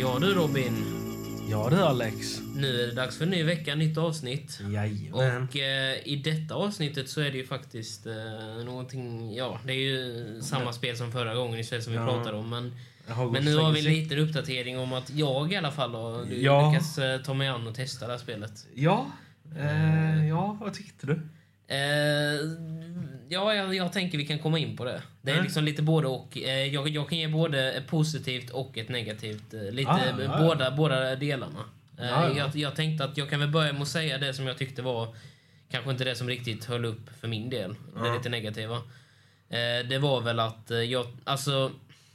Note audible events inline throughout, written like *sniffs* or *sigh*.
Ja du Robin, Ja du Alex. nu är det dags för en ny vecka, nytt avsnitt. Jajamän. Och eh, i detta avsnittet så är det ju faktiskt eh, någonting, ja det är ju samma spel som förra gången i som vi Ja. pratade om. Men, men nu har vi en liten uppdatering om att jag i alla fall har Ja. lyckats eh, ta mig an och testa det här spelet. Ja. Eh, ja, vad tyckte du? Ja, jag, jag tänker vi kan komma in på det. Det är Mm. liksom lite både och. Eh, jag, jag kan ge både ett positivt och ett negativt. Eh, lite Ah, ja, ja. båda, båda delarna. Ja. Jag, jag tänkte att jag kan väl börja med att säga det som jag tyckte var kanske inte det som riktigt höll upp för min del. Det lite negativa. Det var väl att jag, alltså,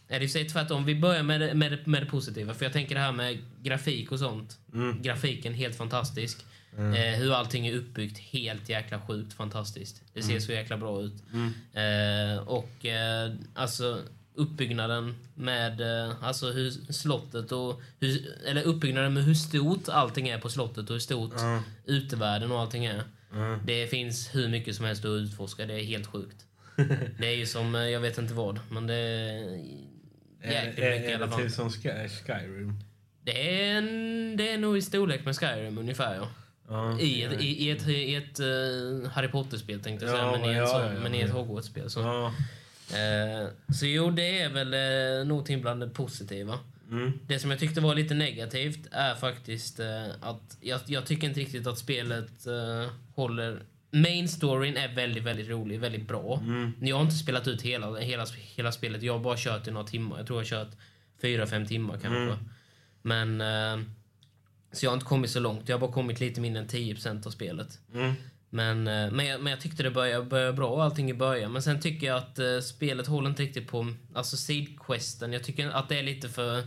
är det sig tvärtom. Vi börjar med det, med, det, med det positiva. För jag tänker det här med grafik och sånt. Mm. Grafiken helt fantastisk. Mm. Eh, hur allting är uppbyggt, helt jäkla sjukt fantastiskt. Det ser så jäkla bra ut. Mm. Eh, och eh, alltså uppbyggnaden med eh, alltså hur slottet och hur, eller uppbyggnaden med hur stort allting är på slottet och hur stort Ja. utevärlden och allting är. Mm. Det finns hur mycket som helst att utforska. Det är helt sjukt. *laughs* Det är ju som, eh, jag vet inte vad, men det är jäkligt är, mycket i är alla det fall. typ som Sky, Skyrim? Det är, en, det är nog i storlek med Skyrim ungefär ja. Ja. I ett, i, ett, i ett eh, Harry Potter-spel tänkte jag säga, Ja, men, i en ja, ja, men i ett. Hogwarts-spel. Så. Eh, så jo, det är väl eh, någonting bland det positiva. Mm. Det som jag tyckte var lite negativt är faktiskt eh, att jag, jag tycker inte riktigt att spelet eh, håller... Main storyn är väldigt, väldigt rolig, väldigt bra. Mm. Jag har inte spelat ut hela, hela, hela spelet, jag har bara kört i några timmar. Jag tror jag har kört fyra fem timmar kanske. Mm. Men... Eh, så jag har inte kommit så långt, jag har bara kommit lite mindre än 10% av spelet. Mm. Men, eh, men, jag, men jag tyckte det började, började bra allting i början. Men sen tycker jag att eh, spelet håller inte riktigt på alltså sidquesten. Jag tycker att det är lite för... eh,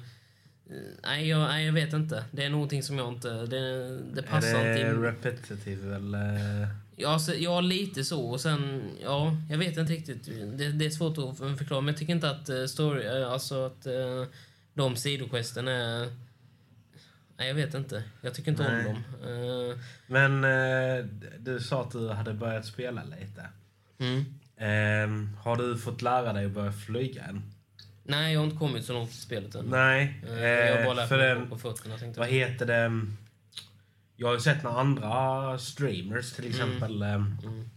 nej, jag, nej, jag vet inte. Det är någonting som jag inte... Det, det passar är inte det in. repetitive eller? Ja, så, ja, lite så. Och sen, ja, jag vet inte riktigt. Det, det är svårt att förklara. Men jag tycker inte att uh, story, eh, alltså att de sidoquesten är... Nej, jag vet inte. Jag tycker inte Nej. om dem. Eh, Men eh, du sa att du hade börjat spela lite. mm. Ehm, har du fått lära dig att börja flyga än? Nej, jag har inte kommit så långt i spelet än. Nej. Eh, jag har bara lärt mig den, på fötterna. Tänkte vad jag. heter det? Jag har ju sett några andra streamers till exempel. ehm, Mm.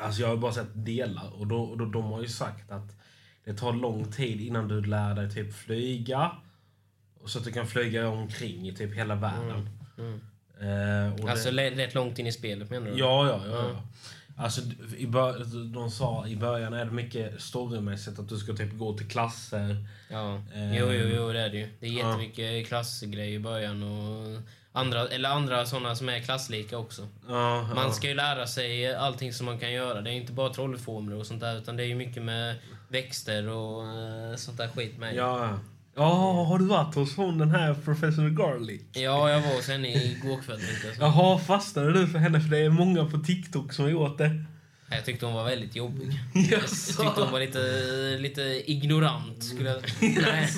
Alltså jag har bara sett delar och då, då, de har ju sagt att det tar lång tid innan du lär dig typ flyga. Och så att du kan flyga omkring i typ hela världen. Mm. Eh, och Alltså det, rätt långt in i spelet menar du? ja, ja, ja. Ja. ja. Alltså, i bör, de sa i början är det mycket storymässigt att du ska typ gå till klasser. ja. Eh, Jo, jo, jo, det är det ju. Det är ja. jättemycket klassgrejer i början och andra, eller andra sådana som är klasslika också. Ja, Man ja. ska ju lära sig allting som man kan göra. Det är inte bara trollformler och sånt där utan det är ju mycket med växter och eh, sånt där skit med. Ja. Ja, har du varit hos hon den här Professor Garlic? Ja, jag var hos henne igår kväll. Jaha, fastnade du för henne? För det är många på TikTok som har gjort det. Jag tyckte hon var väldigt jobbig. *laughs* Jag tyckte hon var lite, lite ignorant. Skulle jag... *laughs* nej.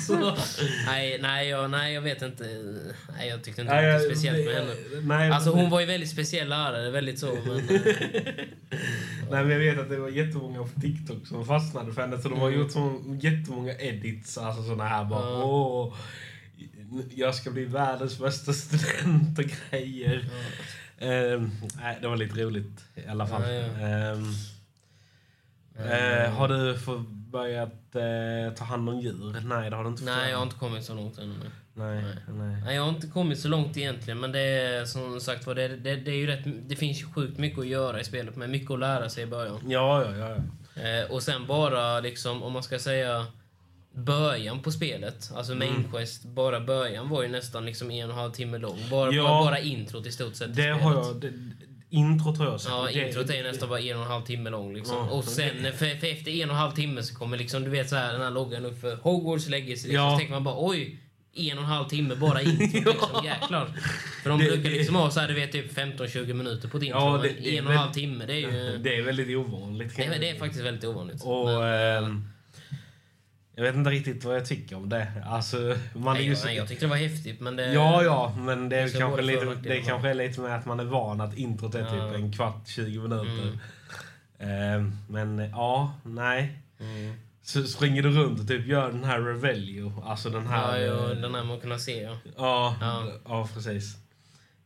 Nej, nej, jag, nej, jag vet inte. Nej, jag tyckte inte Nej, det var speciellt med henne. Nej, Alltså hon var ju väldigt speciell lärare, väldigt så. Men, *laughs* Nej, men jag vet att det var jättemånga på TikTok som fastnade för henne. Så de har Mm. gjort så jättemånga edits, alltså såna här bara Ja. åh, jag ska bli världens bästa student och grejer. Ehm, nej, det var lite roligt i alla fall. Ja, ja. Ehm, eh, har du fått börjat eh, ta hand om djur? Nej, det har du inte nej, jag har inte kommit så långt ännu. nej. Nej, Nej. nej. Nej, jag har inte kommit så långt egentligen, men det är som sagt var, det, det, det är ju rätt, det finns ju sjukt mycket att göra i spelet, men mycket att lära sig i början. Ja, ja, ja. ja. Eh, och sen bara liksom, om man ska säga början på spelet, alltså main Mm. quest, bara början var ju nästan liksom en och en halv timme lång. Bara, Ja. bara, bara introt i stort sett Det har jag... Det, intro tror jag. så- Ja, det, introt är ju nästan bara en och en halv timme lång. Liksom. Ja, och sen, för, för efter en och en halv timme så kommer liksom, du vet så här, den här loggan upp för Hogwarts Legacy. Liksom. Ja. Så tänker man bara oj, en och en halv timme bara *laughs* intro. liksom, jäklar. För de Det- brukar det- liksom ha så här, du vet, typ 15-20 minuter på ett intro. Ja, det- det en och en halv timme, det är ju... *laughs* Det är väldigt ovanligt. Det är, det är faktiskt väldigt ovanligt. Och... Men- ehm, jag vet inte riktigt vad jag tycker om det. Alltså, man är nej, ju jag, så... nej, jag tyckte det var häftigt, men det... Ja, ja, men det är, Så kanske lite, nackdelar. det kanske är lite med att man är van att introt är Ja. typ en kvart, 20 minuter. Mm. Ehm, men ja, nej. Mm. Så springer du runt och typ gör den här Revelio. Alltså den Ja, här... jo, eh, den här man kunnat se, ja. Ja, Ja. ja. precis.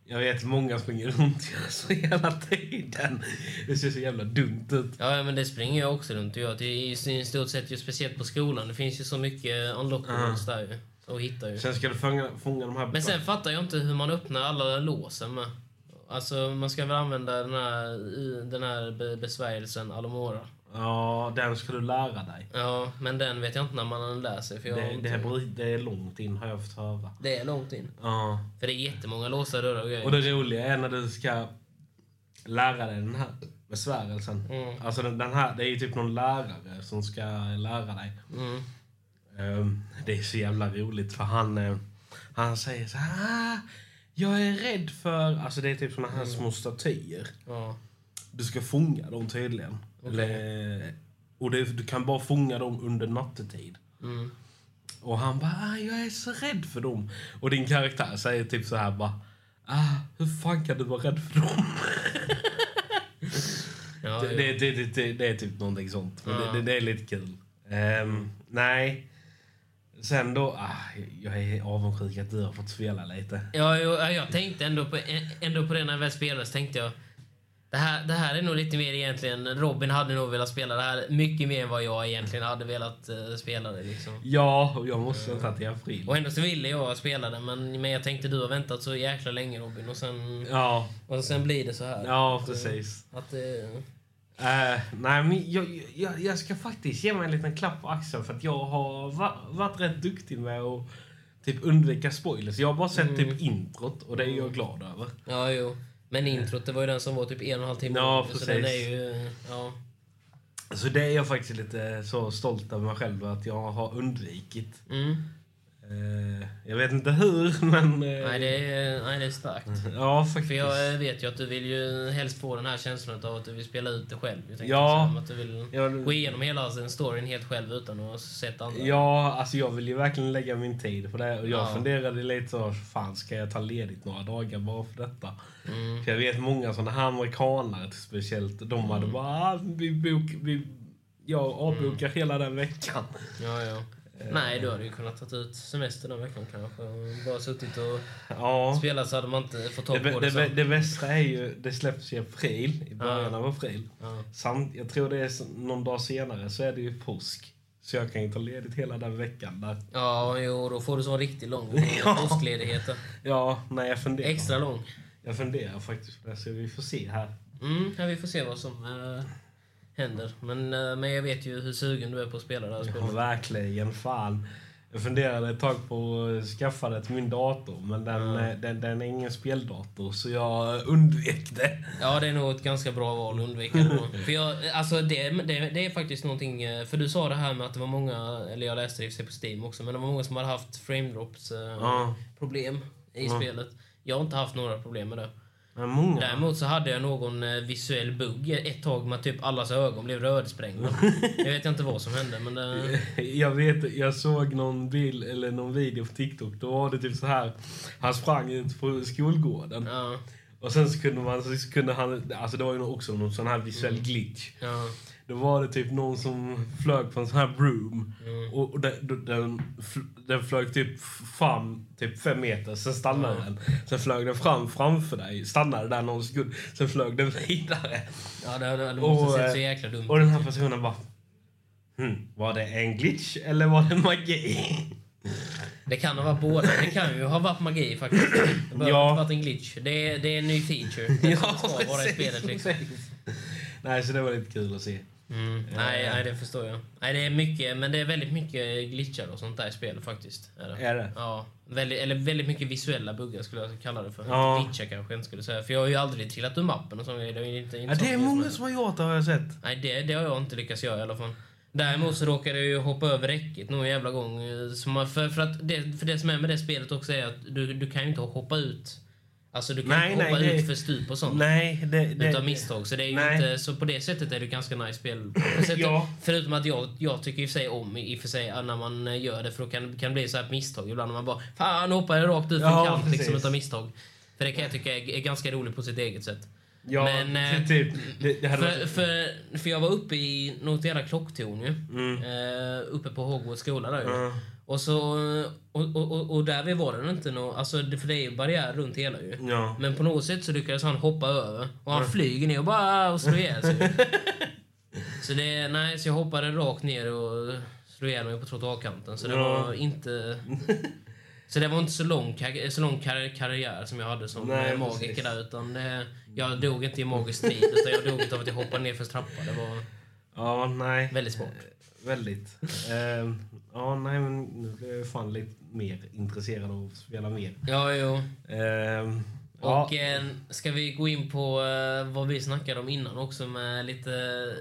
Jag vet många springer runt *laughs* så hela tiden. Det ser så jävla dumt ut. Ja, men det springer jag också runt och gör. Det är i stort sett ju speciellt på skolan. Det finns ju så mycket unlockables där ju. Och hitta ju. Sen ska du fånga, fånga de här... Men sen fattar jag inte hur man öppnar alla låsen med. Alltså, man ska väl använda den här, den här be- besvärjelsen Alomora. Ja, den ska du lära dig. Ja, men den vet jag inte när man lär sig. För jag Det, inte... det, är, det är långt in har jag fått höra. det är långt in. Ja. För det är jättemånga låsta dörrar och grejer. Och det roliga är när du ska lära dig den här besvärjelsen. Mm. Alltså den, den här, det är ju typ någon lärare som ska lära dig. Mm. Ehm, det är så jävla roligt för han, eh, han säger så här. "Ah, Jag är rädd för... Alltså det är typ såna här små statyer. Ja. Du ska fånga dem tydligen. Eller, och det, du kan bara fånga dem under nattetid. Mm. Och han bara, ah, jag är så rädd för dem. Och din karaktär säger typ så här bara, ah, hur fan kan du vara rädd för dem? *laughs* Ja, det, jo. det, det, det, är typ någonting sånt. Ja. det, är lite kul. Ehm, nej. Sen då, ah, jag är avundsjuk att du har fått spela lite. Ja, jo, ja, jag tänkte ändå på, ändå på det när jag väl spelade. Tänkte jag, det här, det här är nog lite mer egentligen... Robin hade nog velat spela det här mycket mer än vad jag egentligen hade velat uh, spela det. Liksom. Ja, och jag måste vänta till april. Och ändå så ville jag spela det, men, men jag tänkte du har väntat så jäkla länge Robin. Och sen, Ja, och sen blir det så här. ja precis. Att, det- Eh, nej, men jag, jag, jag ska faktiskt ge mig en liten klapp på axeln för att jag har va, varit rätt duktig med att typ undvika spoilers. Jag har bara sett typ introt och det är jag glad över. ja, jo. Men introt, det var ju den som var typ en och en halv timme Ja, lång, Så precis. den är ju... Ja. Så det är jag faktiskt lite så stolt över mig själv att jag har undvikit. Mm. Eh, jag vet inte hur, *laughs* men... eh, Nej, det är, nej, det är starkt. Ja, faktiskt. För jag eh, vet ju att du vill ju helst få den här känslan av att du vill spela ut det själv. Jag Ja. säga, Att du vill Ja, gå igenom hela storyn helt själv utan att ha sett andra. Ja, alltså jag vill ju verkligen lägga min tid på det. Och jag Ja. funderade lite så, fan ska jag ta ledigt några dagar bara för detta? Mm. För jag vet många sådana här amerikanare speciellt, de hade bara, ah, vi bok, vi, jag avbokar hela den veckan. Ja, ja. Nej, du hade ju kunnat ta ut semester den veckan kanske. Bara suttit och Ja. spelat så hade man inte fått tag på det, det, det, sen. det bästa är ju, det släpps i april, i början Ja. av april. Ja. Samt, jag tror det är någon dag senare så är det ju påsk. Så jag kan ju ta ledigt hela den veckan där. ja, jo, då får du så riktigt lång *laughs* Ja. påskledighet. Ja, nej jag funderar. Extra lång. Jag funderar faktiskt på det, så vi får se här. Mm, ja, vi får se vad som eh, händer. Men, eh, men jag vet ju hur sugen du är på att spela det här Ja, spelet. verkligen. Fan. Jag funderade ett tag på att skaffa det till min dator, men den, Ja. eh, den, den är ingen speldator, så jag undvek det. Ja, det är nog ett ganska bra val att undvika det. *laughs* För jag, alltså det, det, det är faktiskt någonting, eh, för du sa det här med att det var många, eller jag läste det på Steam också, men det var många som hade haft frame drops Ja. problem i Ja. spelet. Jag har inte haft några problem med det. Många. Däremot så hade jag någon eh, visuell bugg ett tag med typ allas ögon blev rödsprängda. *laughs* jag vet inte vad som hände, men det... *laughs* Jag vet, jag såg någon bild eller någon video på TikTok. Då var det typ så här. Han sprang ut på skolgården. Ja, Och sen så kunde man, så kunde han, alltså det var ju också någon sån här visuell glitch. ja, Då var det typ någon som flög på en sån här broom. Mm. Och och den, den, den flög typ fram typ fem meter, sen stannade den. Sen flög den fram framför dig, stannade där någon sekund, sen flög den vidare. ja det, det, det Och, måste sett så eh, jäkla dumt Och den här personen bara... Hmm, var det en glitch eller var det magi? Det kan ha varit båda. Det kan ju ha varit magi faktiskt. Det behöver Ja. inte varit en glitch. Det är, det är en ny feature. *laughs* Det som ska vara i spelet liksom. Nej, så det var lite kul att se. Mm. Nej, nej, det förstår jag. Nej, det är mycket, men det är väldigt mycket glitchar och sånt där i spelet faktiskt. Är det. Är det? Ja, väldigt, eller väldigt mycket visuella buggar skulle jag kalla det för. Ja. Glitchar kanske jag inte skulle säga. För jag har ju aldrig trillat ur mappen och sånt. Det är inte, inte Ja, det är många som har gjort det har jag sett. Nej, det, det har jag inte lyckats göra i alla fall. Däremot så råkade jag ju hoppa över räcket någon jävla gång. eh, Som för, för, att det, för det som är med det spelet också är att du, du kan ju inte hoppa ut. Alltså du kan Nej, inte hoppa nej, det- ut för stup och sånt. Nej, det... det Utav misstag. Så, det är ju Nej. inte, så på det sättet är det ganska nice spel. *laughs* Ja. Förutom att jag, jag tycker i och för sig om i och för sig när man gör det för då kan, kan det bli så här misstag ibland. När man bara Fan hoppade jag rakt ut Ja, kant liksom utav misstag. För det kan jag tycka är, är ganska roligt på sitt eget sätt. Ja, Men, eh, *laughs* typ. Det, det För, för, för jag var uppe i något jävla klocktorn ju. Mm. Eh, uppe på Hogwarts skola där ju. Ja. Och, så, och, och, och, och där vid var det inte något, alltså det- för det är ju barriär runt hela ju. Ja. Men på något sätt så lyckades han hoppa över. Och han flyger ner och bara och slår ihjäl sig. *laughs* så det, nej, så jag hoppade rakt ner och slog ihjäl mig på trottoarkanten. Så det Ja. var inte... *laughs* Så det var inte så lång, kar- så lång kar- karriär som jag hade som Nej, magiker precis. där. Utan det, jag dog inte i magisk tid, utan jag dog av att jag hoppade ner för trappa. Det var Ja, nej. väldigt smart. Väldigt. Ehm, ja, nej, men nu blir jag fan lite mer intresserad av att spela mer. Ja, jo. Ehm, ja. Och eh, ska vi gå in på eh, vad vi snackade om innan också med lite...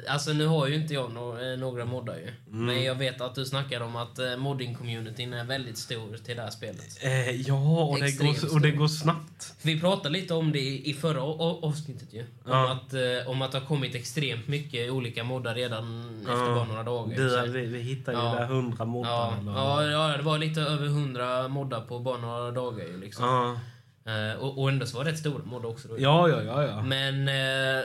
Alltså nu har ju inte jag no eh, några moddar ju. Mm. Men jag vet att du snackade om att eh, modding-communityn är väldigt stor till det här spelet. Eh, ja, och det, går, och det går snabbt. Vi pratade lite om det i, i förra avsnittet ju. Om, Ja. att, eh, om att det har kommit extremt mycket olika moddar redan efter Ja. bara några dagar. Så- vi, vi hittade ju Ja. där hundra moddar. ja, ja, ja, det var lite över hundra moddar på bara några dagar ju liksom. Eh, och, och ändå så var det rätt stora moddar också då. Ja, ja, ja. ja. Men, eh,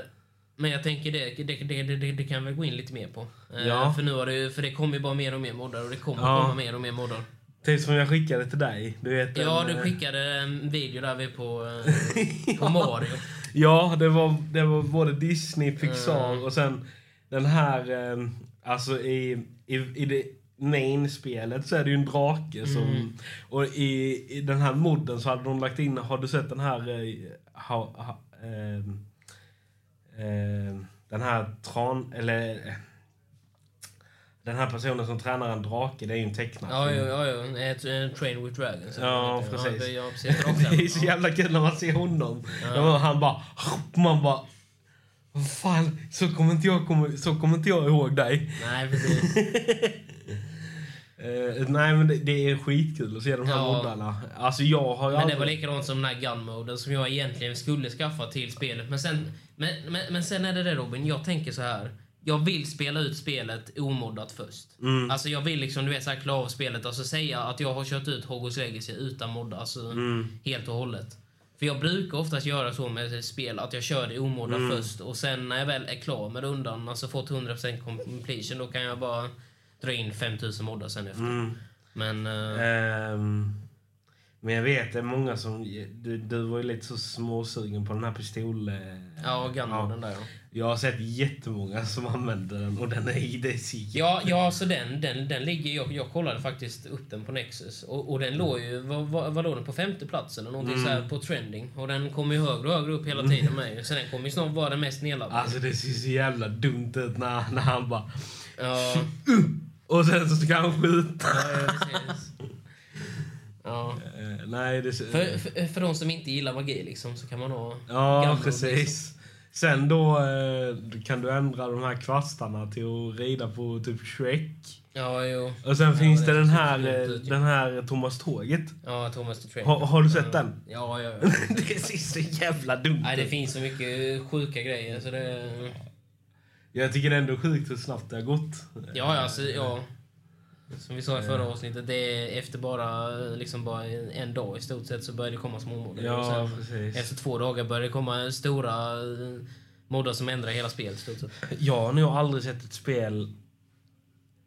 men jag tänker det, det, det, det, kan vi gå in lite mer på. Eh, Ja. För nu har det, för det kommer ju bara mer och mer moddar och det kommer Ja. komma mer och mer moddar. Typ som jag skickade till dig. Du vet, Ja, en, du skickade en video där vi på, *laughs* på Mario. Ja, det var, det var både Disney, Pixar Mm. och sen den här... Alltså i, i, i det main-spelet så är det ju en drake som... Mm. Och i, i den här modden så hade de lagt in... Har du sett den här... Eh, ha, ha, ehm, den här tran... Eller... eh, Den här personen som tränar en drake, det är ju en tecknad Ja, ja, ja, en Train with Dragons. Ja, precis. Ja, precis. *laughs* Det är så jävla kul när man ser honom. Ja. Han bara... Man bara... Fan, så kommer inte jag, kommer, så kommer inte jag ihåg dig. Nej, precis. *laughs* Eh, nej, men det, det är skitkul att se de här Ja. moddarna. Alltså jag har Men det aldrig... var likadant som den här gun-moden som jag egentligen skulle skaffa till spelet. Men sen, men, men, men sen är det det Robin, jag tänker så här. Jag vill spela ut spelet omoddat först. Mm. Alltså jag vill liksom, du vet, så här, klara av spelet och så säga att jag har kört ut Hogwarts Legacy utan modda, alltså Mm. helt och hållet. För jag brukar oftast göra så med spel, att jag kör det omoddat Mm. först och sen när jag väl är klar med rundan, alltså fått 100% completion, då kan jag bara dra in 5000 moddar sen efter. Mm. Men... eh, Ehm, men jag vet, det är många som... Du, du var ju lite så småsugen på den här pistol... eh, ja, gun-moden där ja. Jag har sett jättemånga som använder den och den är... Det är så Ja, ja så den, den, den ligger... Jag, jag kollade faktiskt upp den på Nexus. Och, och den låg ju... Vad, vad, vad låg den? På femte plats eller någonting så här på trending. Och den kommer ju högre och högre upp hela tiden med. Så den kommer ju snart vara den mest nedladdade. Alltså det ser så jävla dumt ut när, när han bara... Ja, *sniffs* Och sen så ska han skjuta. ja, precis. Ja. Eh, nej, det. För, för, för de som inte gillar magi liksom så kan man ha... Ja, precis. Sen då eh, kan du ändra de här kvastarna till att rida på typ Shrek. Ja, jo. Och sen Ja, finns det det den här, eh, ut, den här Thomas Tåget. Ja, Thomas the Train. Har, har du sett ja. den? Ja, ja, ja. *laughs* det ser så jävla dumt Nej, det finns så mycket sjuka grejer så det... Jag tycker det är ändå sjukt hur snabbt det har gått. Ja, alltså, ja. Som vi sa i förra avsnittet, det är efter bara, liksom bara en, dag i stort sett så börjar det komma små moddar. Ja, precis. efter två dagar börjar det komma stora eh, moddar som ändrar hela spelet stort sett. Jag har nog aldrig sett ett spel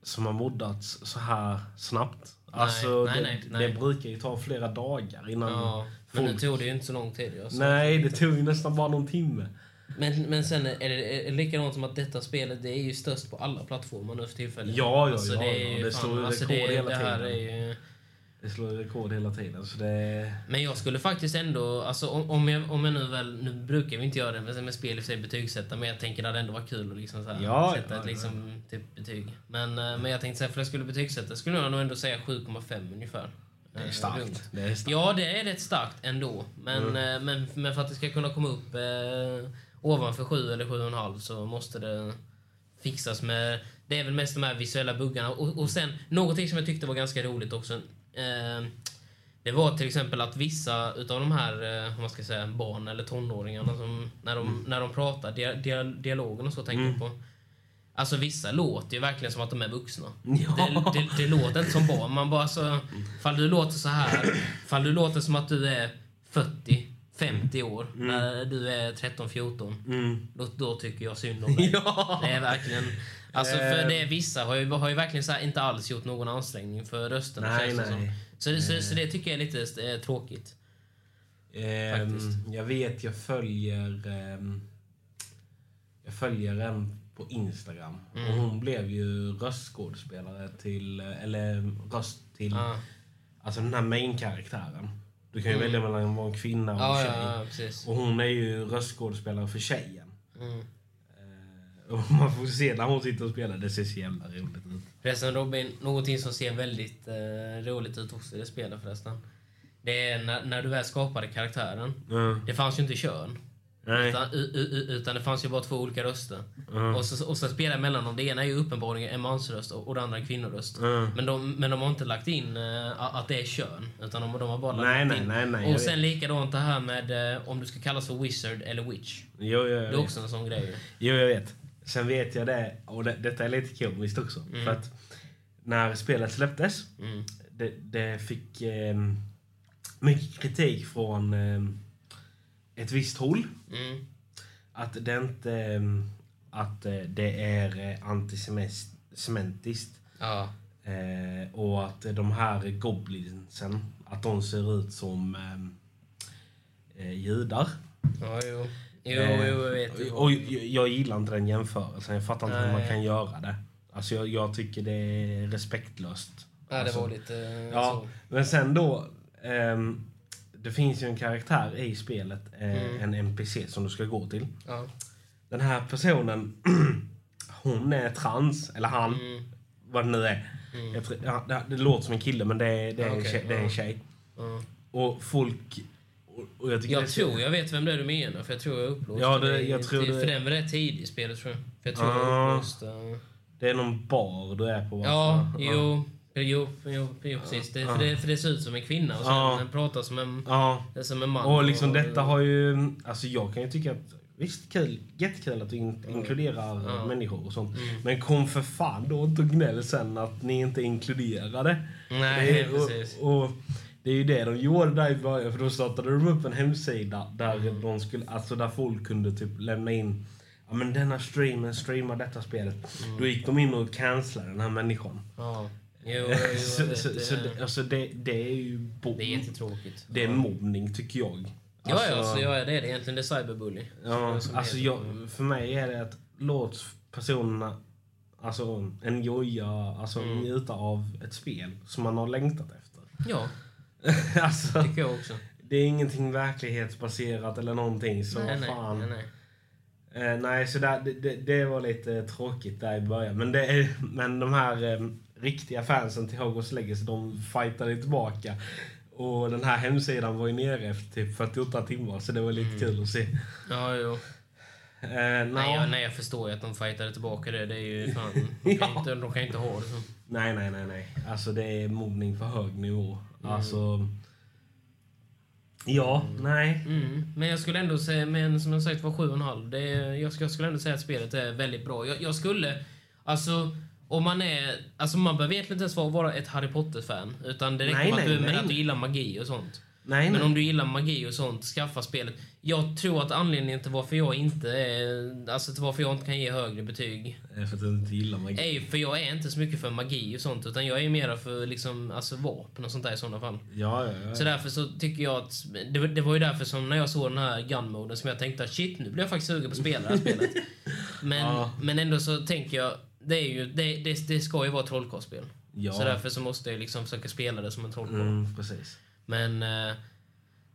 som har moddats så här snabbt. Alltså, nej, det, nej, nej. det brukar ju ta flera dagar innan Ja, men nu folk... tog det ju inte så lång tid. Alltså. Nej, det tog ju nästan bara någon timme. Men, men sen är det, är det likadant som att detta spelet det är ju störst på alla plattformar nu för tillfället. Ja, ja, alltså, ja, det, är ja, det fan- slår ju alltså, rekord det, hela tiden. ju, Det slår rekord hela tiden. Så det... Men jag skulle faktiskt ändå, alltså om, jag, om jag nu väl, nu brukar vi inte göra det med, med spel i sig betygsätta, men jag tänker att det ändå var kul att liksom så här, Ja, sätta ja, ett liksom, typ betyg. Men, eh, men jag tänkte säga, för jag skulle betygsätta, skulle jag nog ändå säga 7,5 ungefär. Det är Eh, starkt. Det är starkt. Ja, det är rätt starkt ändå. Men, Mm. eh, men, men för att det ska kunna komma upp eh, ovanför 7 eller 7,5 så måste det fixas med... Det är väl mest de här visuella buggarna. Och, och sen, någonting som jag tyckte var ganska roligt också. Eh, det var till exempel att vissa utav de här, eh, man ska säga, barn eller tonåringarna som, när de, Mm. när de pratar, dia, dia, dialogen och så tänker jag på. Alltså vissa låter ju verkligen som att de är vuxna. Ja. Det, det, det låter inte som barn. Man bara så, fall du låter så här, fall du låter som att du är 40, 50 år, när du är 13-14, Mm. då, då tycker jag synd om *laughs* dig. Ja. Det är verkligen... Alltså för Eh. det, vissa har ju, har ju verkligen så inte alls gjort någon ansträngning för rösten. Nej, det som. nej. Så, det, så, så det tycker jag är lite eh, tråkigt. Faktiskt. jag vet, jag följer... ehm, jag följer en på Instagram. Mm. Och hon blev ju röstskådespelare till... Eller röst till... Ja. Alltså den här main-karaktären. Du kan ju välja mellan att vara en kvinna och en Mm. Ja, tjej. ja. Och hon är ju röstskådespelare för tjejen. Mm. Eh, Och man får se när hon sitter och spelar. Det ser så jävla roligt ut. Förresten Robin, någonting som ser väldigt eh, roligt ut också i det spelet förresten. Det är när, när du väl skapade karaktären. Mm. Det fanns ju inte kön. Utan, utan det fanns ju bara två olika röster. Mm. Och, så, och så spelar mellan dem. Det ena är ju uppenbarligen en mansröst och, och det andra en kvinnoröst. Mm. Men, de, men de har inte lagt in eh, att det är kön. Utan de, de har bara lagt Nej, in. nej, nej, jag och sen likadant det här med eh, om du ska kallas för wizard eller witch. Jo, jo, Det jag är vet. också en sån grej. Jo, jag vet. Sen vet jag det, och det, detta är lite komiskt också. Mm. För att när spelet släpptes, Mm. det, det fick eh, mycket kritik från eh, ett visst håll. Mm. Att det inte... eh, Att eh, det är eh, antisemitiskt. Ja. Eh, och att de här goblinsen, att de ser ut som eh, eh, judar. Ja, jo. Jo, Eh, jo, jag vet. ju. Och jag, jag gillar inte den jämförelsen. Jag fattar inte hur man Nej. kan göra det. Alltså jag, jag tycker det är respektlöst. Ja, det alltså, var lite eh, Ja, så. men sen då... ehm, det finns ju en karaktär i spelet, eh, Mm. en NPC som du ska gå till. Ja. Den här personen, *clears throat* hon är trans, eller han, Mm. vad det nu är. Mm. Jag tror, ja, det, det låter som en kille men det är, det är, en, Okej, tjej, det är en ja. tjej. Ja. Och folk... Och, och jag Jag tror jag vet vem det är du menar, för jag tror jag upplåste Ja, det- jag tror det- För den var rätt tidig i spelet tror jag. För jag tror jag Ah. upplåste... Det är någon bar du är på. va? Ja, jo. Jo, jo, jo precis. Det, för, det, för det ser ut som en kvinna och sen Ja. pratar som en, Ja, som en man. och liksom detta har ju... Alltså jag kan ju tycka att visst, kul, jättekul att du in, inkluderar Ja. människor och sånt. Mm. Men kom för fan då inte och gnäll sen att ni inte inkluderade. Nej, Det är- precis. Och, och det är ju det de gjorde där i början, för då startade de upp en hemsida där, Mm. de skulle, alltså där folk kunde typ lämna in Ja men denna streamen streamar detta spelet. Mm. Då gick de in och cancellade den här människan. Ja. Jo, *laughs* jo, så så, det. så det, alltså det, det är ju bo- Det är jättetråkigt. det är mobbning tycker jag. Ja, ja, så ja, det är det egentligen. Det är cyberbully. Ja, alltså heter. jag, för mig är det att låt personerna alltså, enjoya, alltså Mm. njuta av ett spel som man har längtat efter. Ja, *laughs* alltså, tycker jag också. det är ingenting verklighetsbaserat eller någonting. Så nej, nej, fan. nej, nej. Eh, nej, så där, det, det, det var lite tråkigt där i början. Men, det men de här eh, riktiga fansen till Hogwarts Legacy, de fightade tillbaka. Och den här hemsidan var ju nere efter typ 48 timmar, så det var lite Mm. kul att se. Ja, jo. Eh, Nej, nej, jag, nej, jag förstår ju att de fightade tillbaka det. Det är ju fan... *laughs* De kan, Ja. inte, de kan inte ha det så. nej, nej, nej, nej. Alltså det är mobbning på hög nivå. Mm. Alltså... Ja, nej. Mm. Men jag skulle ändå säga, men som jag sagt var 7,5. Det är, jag, jag skulle ändå säga att spelet är väldigt bra. Jag, jag skulle, alltså om man är, alltså man behöver egentligen inte ens vara- ett Harry Potter-fan. Utan det räcker Nej, med att, du, nej, att du gillar magi och sånt. Nej, Men nej. om du gillar magi och sånt, skaffa spelet. Jag tror att anledningen till varför jag inte är, alltså till varför jag inte kan ge högre betyg Eh, För att du inte gillar magi. är för jag är inte så mycket för magi och sånt. Utan jag är mer för liksom, alltså vapen och sånt där i sådana fall. Ja, ja, ja. Så därför så tycker jag att... Det, var- det var ju därför som när jag såg den här gun-moden som jag tänkte att shit, nu blir jag faktiskt sugen på att spela det här spelet. *laughs* Men, Ja. men ändå så tänker jag, det, är ju, det, det, det ska ju vara ett trollkarlsspel. ja. Så därför så måste jag liksom försöka spela det som en trollkarl. Mm, precis. Men, eh,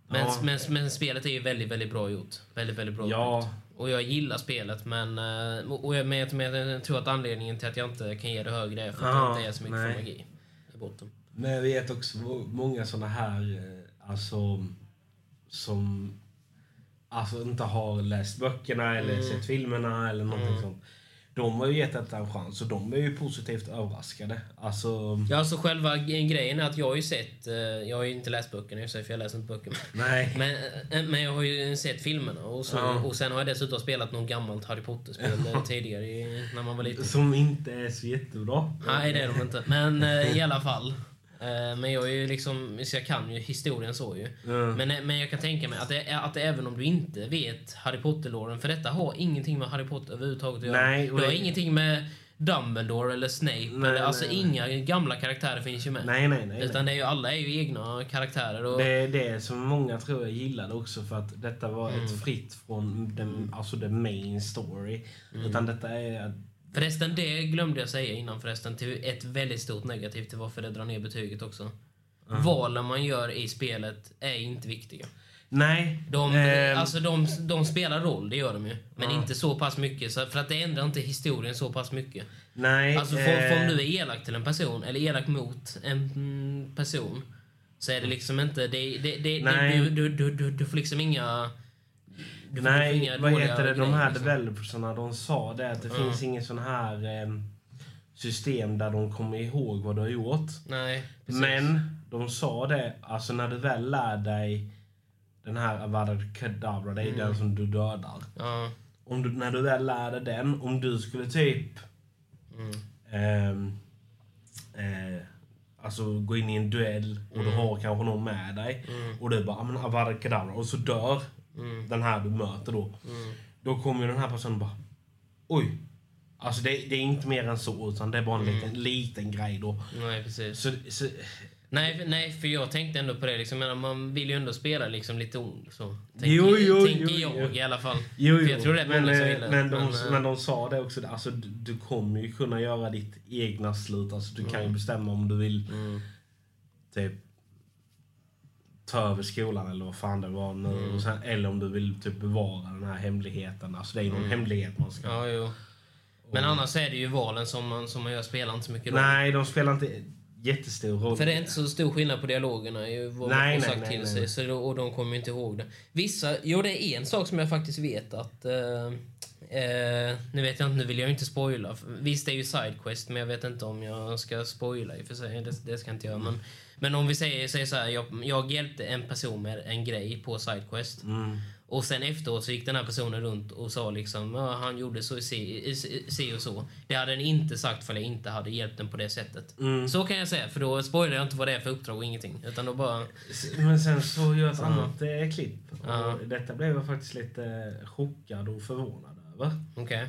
men, Ja. men, men spelet är ju väldigt, väldigt bra gjort. Väldigt, väldigt bra Ja. gjort. Och jag gillar spelet, men, eh, och jag, men, men jag tror att anledningen till att jag inte kan ge det högre är för att Ja, jag inte är så mycket nej. för magi i botten. Men jag vet också må- många såna här, eh, alltså, som alltså inte har läst böckerna eller Mm. sett filmerna eller någonting Mm. sånt. De har ju gett detta en chans och de är ju positivt överraskade. Alltså, Ja, alltså själva grejen är att jag har ju sett, eh, jag har ju inte läst böckerna i för jag läser inte böcker. nej. Men, eh, men jag har ju sett filmerna och, så, Ja. och sen har jag dessutom spelat något gammalt Harry Potter-spel eh, *laughs* tidigare när man var liten. Som inte är så jättebra. Nej, det är de inte. Men eh, i alla fall. Eh, Eh, Men jag är ju liksom, så jag kan ju historien så ju. Mm. Men, men jag kan tänka mig att, det, att även om du inte vet Harry Potter-låren, för detta har ingenting med Harry Potter överhuvudtaget att göra. Nej, det har ingenting med Dumbledore eller Snape, Nej, eller, alltså nej, inga gamla karaktärer finns ju med. Nej, nej, nej. Utan nej. det är ju, alla är ju egna karaktärer. Och, Det är det som många tror jag gillade också för att detta var Mm. ett fritt från den, alltså the main story. Utan detta är... Förresten, det glömde jag säga innan förresten, till ett väldigt stort negativt till varför det drar ner betyget också. Valen man gör i spelet är inte viktiga. Nej. De, ehm, alltså de, de spelar roll, det gör de ju. Men Ja. inte så pass mycket, för att det ändrar inte historien så pass mycket. nej. Alltså för, eh, för om du är elak till en person, eller elak mot en mm, person, så är det liksom inte... Det, det, det, Nej. det, du, du, du, du får liksom inga... Nej, vad heter det? De här liksom. developersarna, de sa det att det Ja. finns inget sån här eh, system där de kommer ihåg vad du har gjort. Nej, precis. Men de sa det, alltså när du väl lär dig den här Avada Kedavra, det är Mm. den som du dödar. Ja. Om du, när du väl lär dig den, om du skulle typ Mm. ehm, eh, alltså gå in i en duell och du har kanske någon med dig Mm. och du bara "Ah, men Avada Kedavra och så dör Mm. den här du möter då. Mm. Då kommer ju den här personen bara oj. Alltså det, det är inte mer än så utan det är bara en Mm. liten, liten grej då. Nej, precis. Så, så, Nej, för- nej, för jag tänkte ändå på det. Liksom, men man vill ju ändå spela liksom lite ond. Så. Tänker, Jo, jo, tänker jo, jag jo. i alla fall. Jo, jo. jag tror det är men, många som eh, vill det, men, de, men, eh, men de sa det också, alltså, du, du kommer ju kunna göra ditt egna slut. Alltså, du kan ju bestämma om du vill Mm. typ ta över skolan eller vad fan det var nu. Mm. Och sen, eller om du vill typ bevara den här hemligheten. Alltså det är ju någon hemlighet man ska... Mm. Ja, jo. Men annars är det ju valen som man, som man gör spelar inte så mycket roll. Nej, de spelar inte jättestor roll. För det är inte så stor skillnad på dialogerna ju, vad Nej, man nej, nej, till nej. sig. Så, och de kommer ju inte ihåg det. Vissa, jo det är en sak som jag faktiskt vet att... Eh, eh, nu vet jag inte, nu vill jag inte spoila. Visst det är ju Sidequest, men jag vet inte om jag ska spoila i och för sig. Det, det ska jag inte göra. Men, men om vi säger, säger så här, jag, jag hjälpte en person med en grej på Sidequest. Mm. Och sen efteråt så gick den här personen runt och sa liksom ja, han gjorde så se, se och så. Det hade den inte sagt för jag inte hade hjälpt den på det sättet. Mm. Så kan jag säga, för då spoilar jag inte vad det är för uppdrag och ingenting. Utan då bara... Men sen så gör jag ett annat eh, klipp. Ja. Och detta blev jag faktiskt lite chockad och förvånad över. Okej.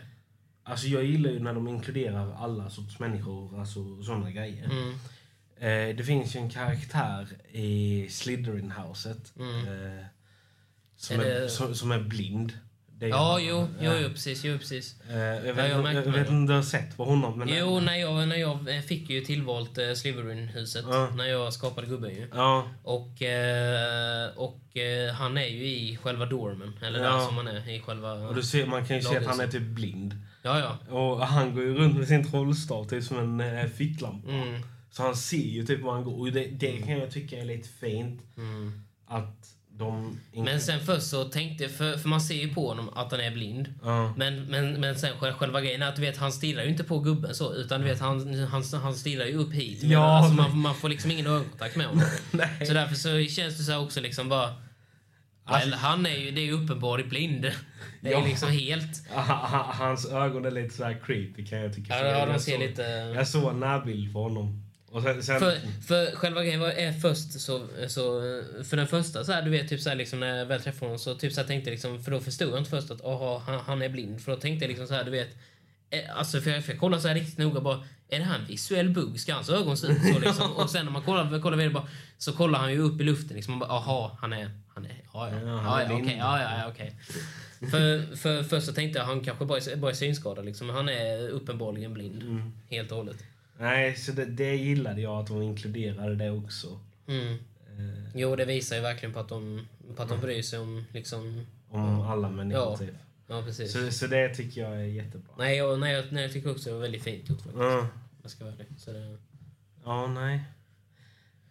Alltså jag gillar ju när de inkluderar alla sorts människor, alltså sådana grejer. Mm. Eh, det finns ju en karaktär i Slytherin-huset. Mm. Eh, som, det- som, som är blind. Är Ja, jo, jo, jo, precis, jo, precis. Eh, jag vet, jag vet inte om du har sett på honom. Men Jo, när jag, när jag eh, fick ju tillvalt eh, Slytherin-huset. Ja. När jag skapade gubben ju. Ja, Och, eh, och eh, han är ju i själva dormen. Eller där som han är, i själva... och du ser, man kan ju se att han är typ blind. Ja, ja. Och han går ju runt med sin trollstav typ som en eh, ficklampa. Mm. Så han ser ju typ var han går. Och det, det kan jag tycka är lite fint. Mm. Att de... Men sen först så tänkte jag, för, för man ser ju på honom att han är blind. Ja. Men, men, men sen själva, själva grejen är att du vet, han stirrar ju inte på gubben så, utan du vet, han, han, han stirrar ju upp hit. Ja, alltså, man, man får liksom ingen ögonkontakt med honom. *laughs* Så därför så känns det så här också liksom bara... Alltså- han är ju, det är ju uppenbarligen blind. Det är Ja. liksom helt... *laughs* Ha- ha- Hans ögon är lite så här creepy kan jag tycka. Ja, jag ser såg- lite... Jag såg en närbild på honom. Sen, sen, För, för själva grejen var, är först så, så... För den första så här, du vet, typ så här, liksom, när jag väl träffade honom så typ så här, tänkte jag liksom... För då förstod jag inte först att aha, han, han är blind. För då tänkte jag liksom så här, du vet... eh, Alltså för jag, för jag kollade så här riktigt noga bara, är det här en visuell bugg? Ska hans ögon se ut så liksom? Och sen när man kollar, kollar vidare bara, så kollar han ju upp i luften liksom och bara, aha, han är, han är, ja ja, okej, ja, ja, okej. För, för först så tänkte jag han kanske bara är, bara är synskadad liksom, men han är uppenbarligen blind. Mm. Helt och hållet. Nej, så det, det gillade jag att de inkluderade det också. Mm. Eh, Jo, det visar ju verkligen på att de, på att de bryr sig om liksom... om alla människor Ja. typ. Ja, precis. Så, så det tycker jag är jättebra. Nej, jag, nej, jag, nej, jag tycker också det var väldigt fint gjort faktiskt. Ja, Jag ska vara ärlig. Så det, ja nej.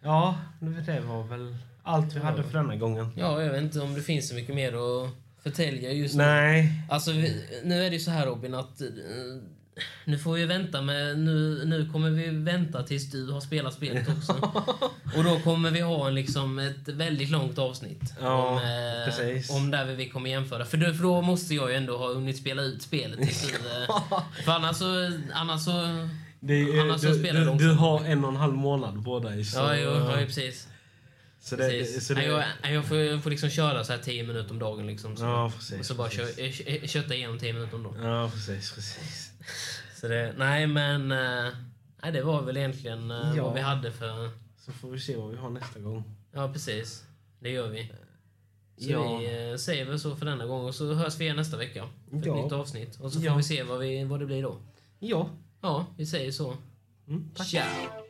Ja, det var väl allt vi hade för denna gången. ja, jag vet inte om det finns så mycket mer att förtälja just nu. Nej. Alltså, vi, nu är det ju så här Robin att... Nu får vi vänta med... Nu, nu kommer vi vänta tills du har spelat spelet också. *laughs* Och då kommer vi ha en, liksom, ett väldigt långt avsnitt. Ja, om, eh, om där vi kommer jämföra. För då, för då måste jag ju ändå ha hunnit spela ut spelet tills eh, *laughs* För annars så... Annars så Det är, Annars så du, spelar du, du har en och en halv månad på dig. Så, Ja, jo, ja, precis. Så det, så det, jag, jag, får, jag får liksom köra så här 10 minuter om dagen. Liksom, så, Ja, precis, och så bara precis. kö, kötta igenom 10 minuter om dagen. Ja, precis, precis. Så det, nej, men... eh, nej, det var väl egentligen eh, Ja. vad vi hade för... Så får vi se vad vi har nästa gång. Ja, precis. Det gör vi. Så Ja. vi eh, säger väl så för denna gång och så hörs vi igen nästa vecka. För ett Ja. nytt avsnitt. Och så får vi se vad, vi, vad det blir då. Ja. Ja, vi säger så. Mm, tack. Ciao!